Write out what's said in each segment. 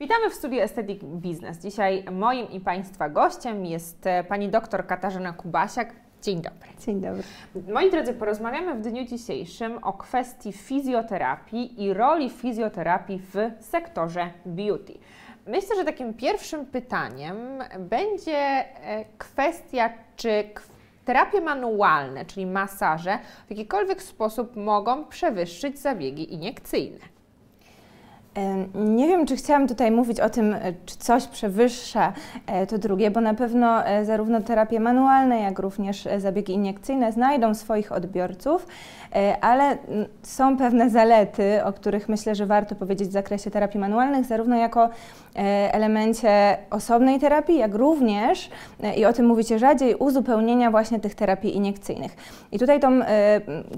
Witamy w studiu Aesthetic Business. Dzisiaj moim i Państwa gościem jest e, pani doktor Katarzyna Kubasiak. Dzień dobry. Dzień dobry. Moi drodzy, porozmawiamy w dniu dzisiejszym o kwestii fizjoterapii i roli fizjoterapii w sektorze beauty. Myślę, że takim pierwszym pytaniem będzie e, kwestia, czy terapie manualne, czyli masaże, w jakikolwiek sposób mogą przewyższyć zabiegi iniekcyjne. Nie wiem, czy chciałam tutaj mówić o tym, e, czy coś przewyższa e, to drugie, bo na pewno e, zarówno terapie manualne, jak również zabiegi iniekcyjne znajdą swoich odbiorców, ale są pewne zalety, o których myślę, że warto powiedzieć w zakresie terapii manualnych, zarówno jako elemencie osobnej terapii, jak również, i o tym mówicie rzadziej, uzupełnienia właśnie tych terapii iniekcyjnych. I tutaj tą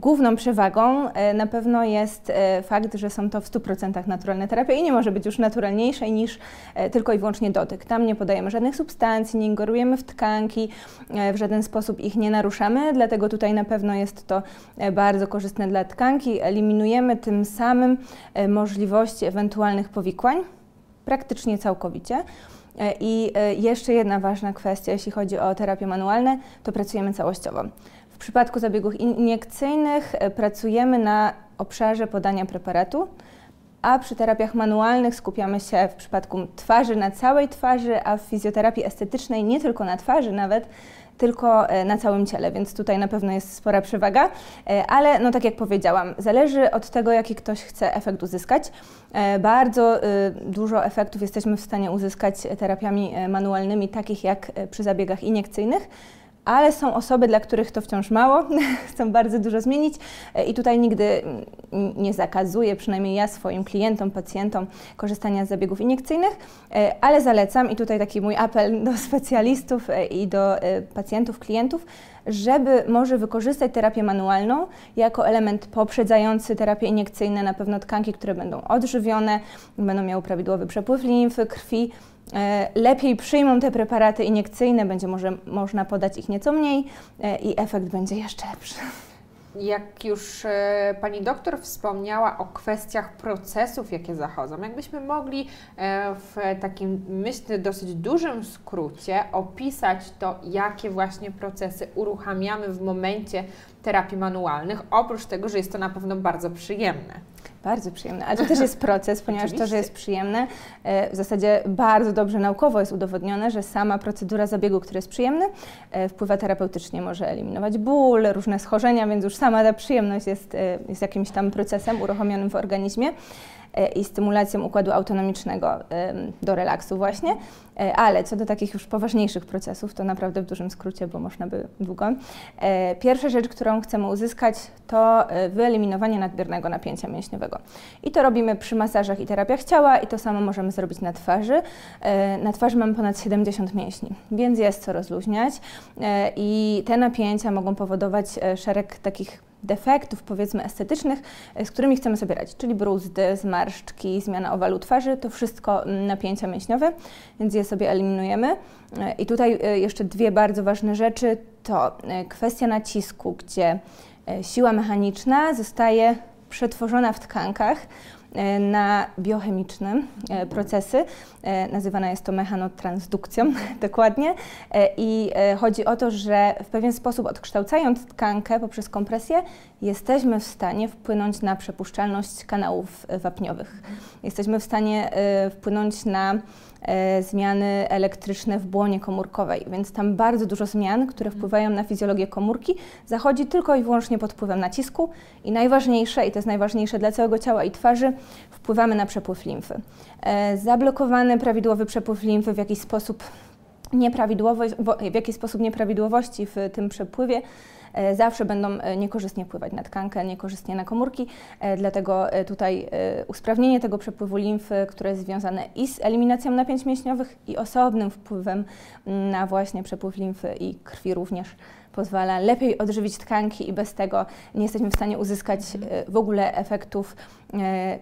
główną przewagą na pewno jest fakt, że są to w 100% naturalne terapia i nie może być już naturalniejszej niż e, tylko i wyłącznie dotyk. Tam nie podajemy żadnych substancji, nie ingerujemy w tkanki, e, w żaden sposób ich nie naruszamy, dlatego tutaj na pewno jest to e, bardzo korzystne dla tkanki. Eliminujemy tym samym możliwości ewentualnych powikłań praktycznie całkowicie. I jeszcze jedna ważna kwestia, jeśli chodzi o terapie manualne, to pracujemy całościowo. W przypadku zabiegów iniekcyjnych pracujemy na obszarze podania preparatu, a przy terapiach manualnych skupiamy się w przypadku twarzy na całej twarzy, a w fizjoterapii estetycznej nie tylko na twarzy nawet, tylko e, na całym ciele, więc tutaj na pewno jest spora przewaga, e, ale no tak jak powiedziałam, zależy od tego, jaki ktoś chce efekt uzyskać. E, bardzo dużo efektów jesteśmy w stanie uzyskać terapiami manualnymi, takich jak przy zabiegach iniekcyjnych ale są osoby, dla których to wciąż mało, chcą bardzo dużo zmienić. E, i tutaj nigdy nie zakazuję, przynajmniej ja swoim klientom, pacjentom korzystania z zabiegów iniekcyjnych, e, ale zalecam i tutaj taki mój apel do specjalistów e, i do pacjentów, klientów, żeby może wykorzystać terapię manualną jako element poprzedzający terapię iniekcyjne, na pewno tkanki, które będą odżywione, będą miały prawidłowy przepływ limfy, krwi, lepiej przyjmą te preparaty iniekcyjne, będzie może można podać ich nieco mniej e, i efekt będzie jeszcze lepszy. Jak już e, pani doktor wspomniała o kwestiach procesów, jakie zachodzą, jakbyśmy mogli w takim, myślę, dosyć dużym skrócie opisać to, jakie właśnie procesy uruchamiamy w momencie terapii manualnych, oprócz tego, że jest to na pewno bardzo przyjemne. Bardzo przyjemne, ale to też jest proces, ponieważ Oczywiście. to, że jest przyjemne, e, w zasadzie bardzo dobrze naukowo jest udowodnione, że sama procedura zabiegu, który jest przyjemny, e, wpływa terapeutycznie, może eliminować ból, różne schorzenia, więc już sama ta przyjemność jest, e, jest jakimś tam procesem uruchomionym w organizmie. E, i stymulacją układu autonomicznego do relaksu właśnie. E, ale co do takich już poważniejszych procesów, to naprawdę w dużym skrócie, bo można by długo. E, pierwsza rzecz, którą chcemy uzyskać, to wyeliminowanie nadmiernego napięcia mięśniowego. I to robimy przy masażach i terapiach ciała i to samo możemy zrobić na twarzy. Na twarzy mamy ponad 70 mięśni, więc jest co rozluźniać i te napięcia mogą powodować szereg takich defektów, powiedzmy estetycznych, z którymi chcemy sobie radzić, czyli bruzdy, zmarszczki, zmiana owalu twarzy, to wszystko napięcia mięśniowe, więc je sobie eliminujemy. E, I tutaj e, jeszcze dwie bardzo ważne rzeczy to e, kwestia nacisku, gdzie siła mechaniczna zostaje przetworzona w tkankach E, na biochemiczne e, procesy. E, nazywana jest to mechanotransdukcją dokładnie. I chodzi o to, że w pewien sposób odkształcając tkankę poprzez kompresję, jesteśmy w stanie wpłynąć na przepuszczalność kanałów wapniowych. Jesteśmy w stanie wpłynąć na E, zmiany elektryczne w błonie komórkowej, więc tam bardzo dużo zmian, które mhm. wpływają na fizjologię komórki, zachodzi tylko i wyłącznie pod wpływem nacisku i najważniejsze, i to jest najważniejsze dla całego ciała i twarzy, wpływamy na przepływ limfy. E, zablokowany prawidłowy przepływ limfy w jakiś sposób nieprawidłowość, w jakiś sposób nieprawidłowości w tym przepływie E, zawsze będą e, niekorzystnie wpływać na tkankę, niekorzystnie na komórki, e, dlatego tutaj usprawnienie tego przepływu limfy, które jest związane i z eliminacją napięć mięśniowych i osobnym wpływem na właśnie przepływ limfy i krwi również pozwala lepiej odżywić tkanki i bez tego nie jesteśmy w stanie uzyskać mhm. w ogóle efektów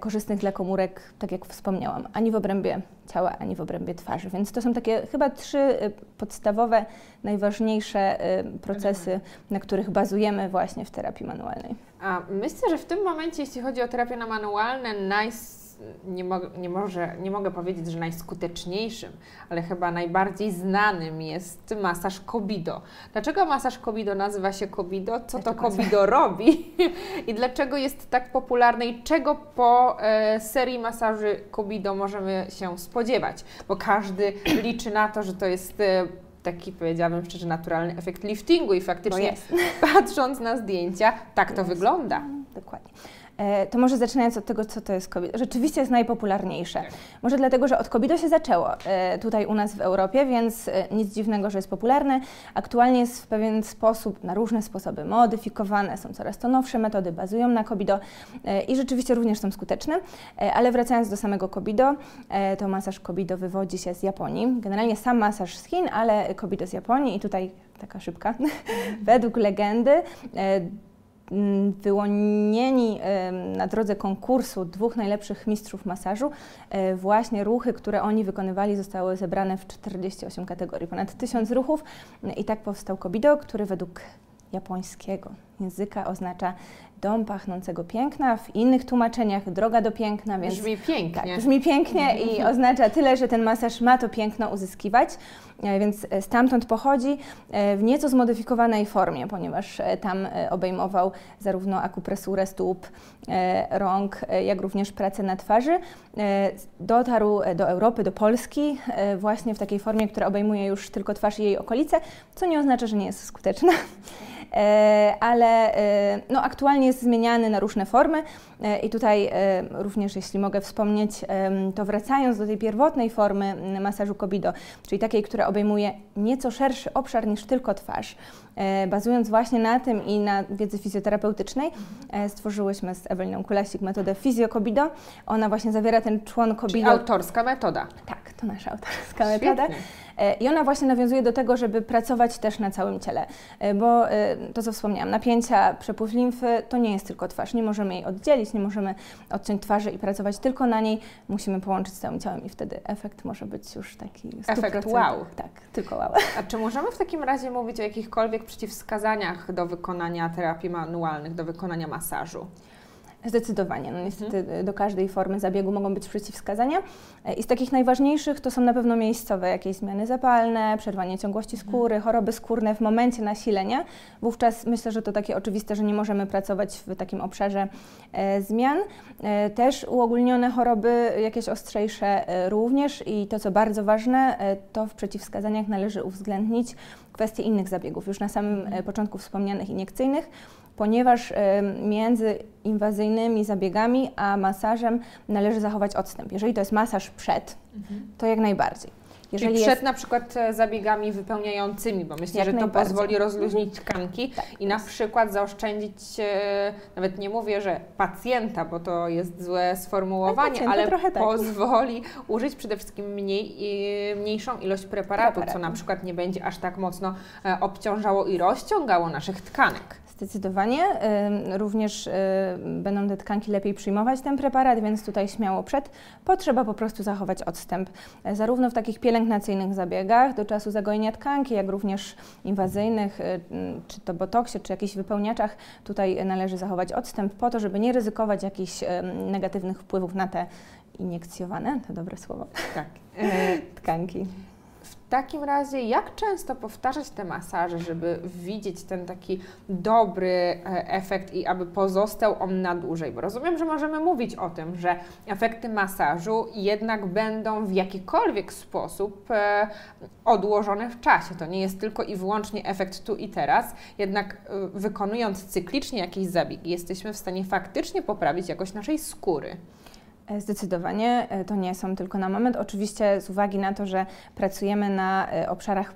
korzystnych dla komórek, tak jak wspomniałam, ani w obrębie ciała, ani w obrębie twarzy. Więc to są takie chyba trzy najważniejsze procesy, na których bazujemy właśnie w terapii manualnej. A myślę, że w tym momencie, jeśli chodzi o terapię na manualne, naj nie, mo nie, może, nie mogę powiedzieć, że najskuteczniejszym, ale chyba najbardziej znanym jest masaż Kobido. Dlaczego masaż Kobido nazywa się Kobido? Co to Kobido robi? I dlaczego jest tak popularny i czego po e, serii masaży Kobido możemy się spodziewać? Bo każdy liczy na to, że to jest e, taki, powiedziałabym szczerze, naturalny efekt liftingu i faktycznie patrząc na zdjęcia, tak to wygląda. Dokładnie. E, to może zaczynając od tego, co to jest Kobido. Rzeczywiście jest najpopularniejsze. Tak. Może dlatego, że od Kobido się zaczęło e, tutaj u nas w Europie, więc e, nic dziwnego, że jest popularne. Aktualnie jest w pewien sposób, na różne sposoby modyfikowane, są coraz to nowsze metody, bazują na Kobido i rzeczywiście również są skuteczne. Ale wracając do samego Kobido, to masaż Kobido wywodzi się z Japonii. Generalnie sam masaż z Chin, ale Kobido z Japonii i tutaj taka szybka. Według legendy wyłonieni na drodze konkursu dwóch najlepszych mistrzów masażu, e, właśnie ruchy, które oni wykonywali, zostały zebrane w 48 kategorii, ponad 1000 ruchów. I tak powstał Kobido, który według japońskiego języka oznacza dom pachnącego piękna, w innych tłumaczeniach droga do piękna, więc... Brzmi pięknie. Tak, brzmi pięknie i oznacza tyle, że ten masaż ma to piękno uzyskiwać, e, więc stamtąd pochodzi e, w nieco zmodyfikowanej formie, ponieważ e, tam obejmował zarówno akupresurę stóp, rąk, jak również pracę na twarzy. Dotarł do Europy, do Polski właśnie w takiej formie, która obejmuje już tylko twarz i jej okolice, co nie oznacza, że nie jest skuteczna. E, ale e, no, aktualnie jest zmieniany na różne formy i tutaj również, jeśli mogę wspomnieć, to wracając do tej pierwotnej formy masażu Kobido, czyli takiej, która obejmuje nieco szerszy obszar niż tylko twarz, bazując właśnie na tym i na wiedzy fizjoterapeutycznej, stworzyłyśmy z Eweliną Kulasik metodę Fizjo-Kobido. Ona właśnie zawiera ten człon Kobido. Czyli autorska metoda. Tak, to nasza autorska metoda. I ona właśnie nawiązuje do tego, żeby pracować też na całym ciele, bo to, co wspomniałam, napięcia, przepływ limfy, to nie jest tylko twarz. Nie możemy jej oddzielić, nie możemy odciąć twarzy i pracować tylko na niej. Musimy połączyć z całym ciałem i wtedy efekt może być już taki 100%. Efekt wow. Tak, tylko wow. A czy możemy w takim razie mówić o jakichkolwiek przeciwwskazaniach do wykonania terapii manualnych, do wykonania masażu? Zdecydowanie. No niestety mhm. do każdej formy zabiegu mogą być przeciwwskazania. E, I z takich najważniejszych to są na pewno miejscowe, jakieś zmiany zapalne, przerwanie ciągłości mhm. skóry, choroby skórne w momencie nasilenia. Wówczas myślę, że to takie oczywiste, że nie możemy pracować w takim obszarze e, zmian. E, też uogólnione choroby, jakieś ostrzejsze e, również i to, co bardzo ważne, e, to w przeciwwskazaniach należy uwzględnić kwestie innych zabiegów, już na samym e, początku wspomnianych iniekcyjnych ponieważ między inwazyjnymi zabiegami a masażem należy zachować odstęp. Jeżeli to jest masaż przed, mhm. to jak najbardziej. Jeżeli Czyli przed jest... na przykład e, zabiegami wypełniającymi, bo myślę, że to pozwoli rozluźnić tkanki tak. i na przykład zaoszczędzić, e, nawet nie mówię, że pacjenta, bo to jest złe sformułowanie, ale, tak. pozwoli użyć przede wszystkim mniej, mniejszą ilość preparatu, Preparat. co na przykład nie będzie aż tak mocno e, obciążało i rozciągało naszych tkanek. Zdecydowanie. Również będą te tkanki lepiej przyjmować ten preparat, więc tutaj śmiało przed. Potrzeba po prostu zachować odstęp. E, zarówno w takich pielęgnacyjnych zabiegach do czasu zagojenia tkanki, jak również inwazyjnych, y, czy to botoksie, czy jakichś wypełniaczach, tutaj należy zachować odstęp po to, żeby nie ryzykować jakichś negatywnych wpływów na te iniekcjowane, to dobre słowo, tak. tkanki takim razie, jak często powtarzać te masaże, żeby widzieć ten taki dobry e, efekt i aby pozostał on na dłużej? Bo rozumiem, że możemy mówić o tym, że efekty masażu jednak będą w jakikolwiek sposób e, odłożone w czasie. To nie jest tylko i wyłącznie efekt tu i teraz, jednak e, wykonując cyklicznie jakieś zabiegi, jesteśmy w stanie faktycznie poprawić jakość naszej skóry. E, zdecydowanie e, to nie są tylko na moment. Oczywiście z uwagi na to, że pracujemy na e, obszarach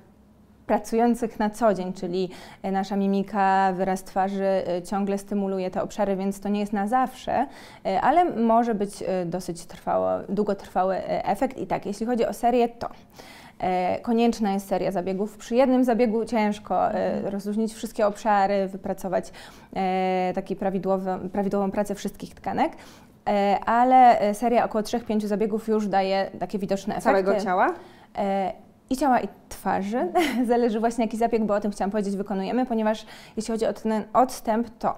pracujących na co dzień, czyli nasza mimika, wyraz twarzy ciągle stymuluje te obszary, więc to nie jest na zawsze, ale może być dosyć trwało, długotrwały efekt. I tak, jeśli chodzi o serię, to konieczna jest seria zabiegów. Przy jednym zabiegu ciężko rozluźnić wszystkie obszary, wypracować taki prawidłową pracę wszystkich tkanek. E, ale e, seria około 3-5 zabiegów już daje takie widoczne efekty. Całego ciała? I ciała, i twarzy. Zależy właśnie jaki zabieg, bo o tym chciałam powiedzieć, wykonujemy, ponieważ jeśli chodzi o ten odstęp, to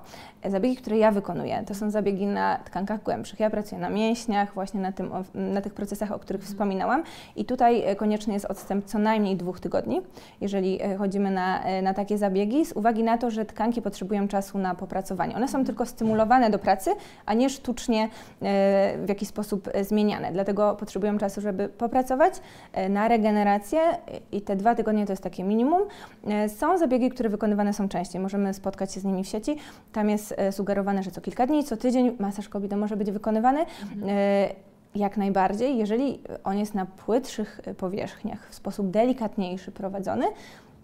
zabiegi, które ja wykonuję, to są zabiegi na tkankach głębszych. Ja pracuję na mięśniach, właśnie na, tym, na tych procesach, o których wspominałam i tutaj e, konieczny jest odstęp co najmniej dwóch tygodni, jeżeli e, chodzimy na, e, na takie zabiegi, z uwagi na to, że tkanki potrzebują czasu na popracowanie. One są tylko stymulowane do pracy, a nie sztucznie w jakiś sposób zmieniane. Dlatego potrzebują czasu, żeby popracować na regenerację i te dwa tygodnie to jest takie minimum. Są zabiegi, które wykonywane są częściej. Możemy spotkać się z nimi w sieci. Tam jest E, sugerowane, że co kilka dni, co tydzień masaż kobiety może być wykonywany. Mhm. E, jak najbardziej, jeżeli on jest na płytszych powierzchniach, w sposób delikatniejszy prowadzony,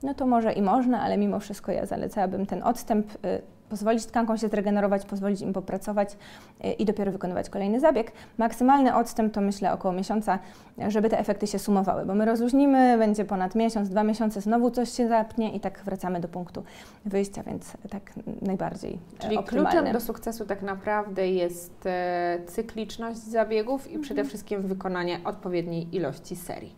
no to może i można, ale mimo wszystko ja zalecałabym ten odstęp e, pozwolić tkankom się zregenerować, pozwolić im popracować y, i dopiero wykonywać kolejny zabieg. Maksymalny odstęp to myślę około miesiąca, żeby te efekty się sumowały, bo my rozluźnimy, będzie ponad miesiąc, dwa miesiące, znowu coś się zapnie i tak wracamy do punktu wyjścia, więc tak najbardziej e, Czyli optymalne. kluczem do sukcesu tak naprawdę jest e, cykliczność zabiegów i przede mhm. wszystkim wykonanie odpowiedniej ilości serii.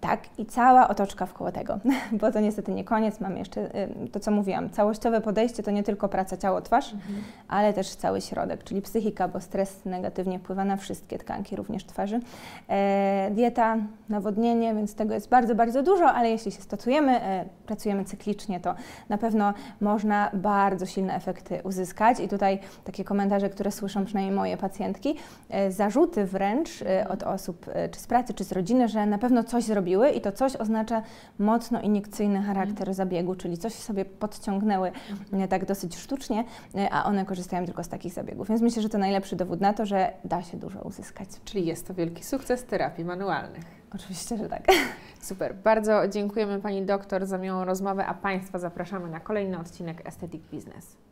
Tak, i cała otoczka wkoło tego, bo to niestety nie koniec. Mamy jeszcze to, co mówiłam. Całościowe podejście to nie tylko praca ciało-twarz, mhm. ale też cały środek, czyli psychika, bo stres negatywnie wpływa na wszystkie tkanki, również twarzy. E, dieta, nawodnienie, więc tego jest bardzo, bardzo dużo, ale jeśli się stosujemy, e, pracujemy cyklicznie, to na pewno można bardzo silne efekty uzyskać. I tutaj takie komentarze, które słyszą przynajmniej moje pacjentki, e, zarzuty wręcz e, od osób e, czy z pracy, czy z rodziny, że na pewno coś zrobi zrobiły i to coś oznacza mocno iniekcyjny charakter mhm. zabiegu, czyli coś sobie podciągnęły mhm. tak dosyć sztucznie, e, a one korzystają tylko z takich zabiegów. Więc myślę, że to najlepszy dowód na to, że da się dużo uzyskać. Czyli jest to wielki sukces terapii manualnych. Oczywiście, że tak. Super. Bardzo dziękujemy Pani doktor za miłą rozmowę, a Państwa zapraszamy na kolejny odcinek Aesthetic Business.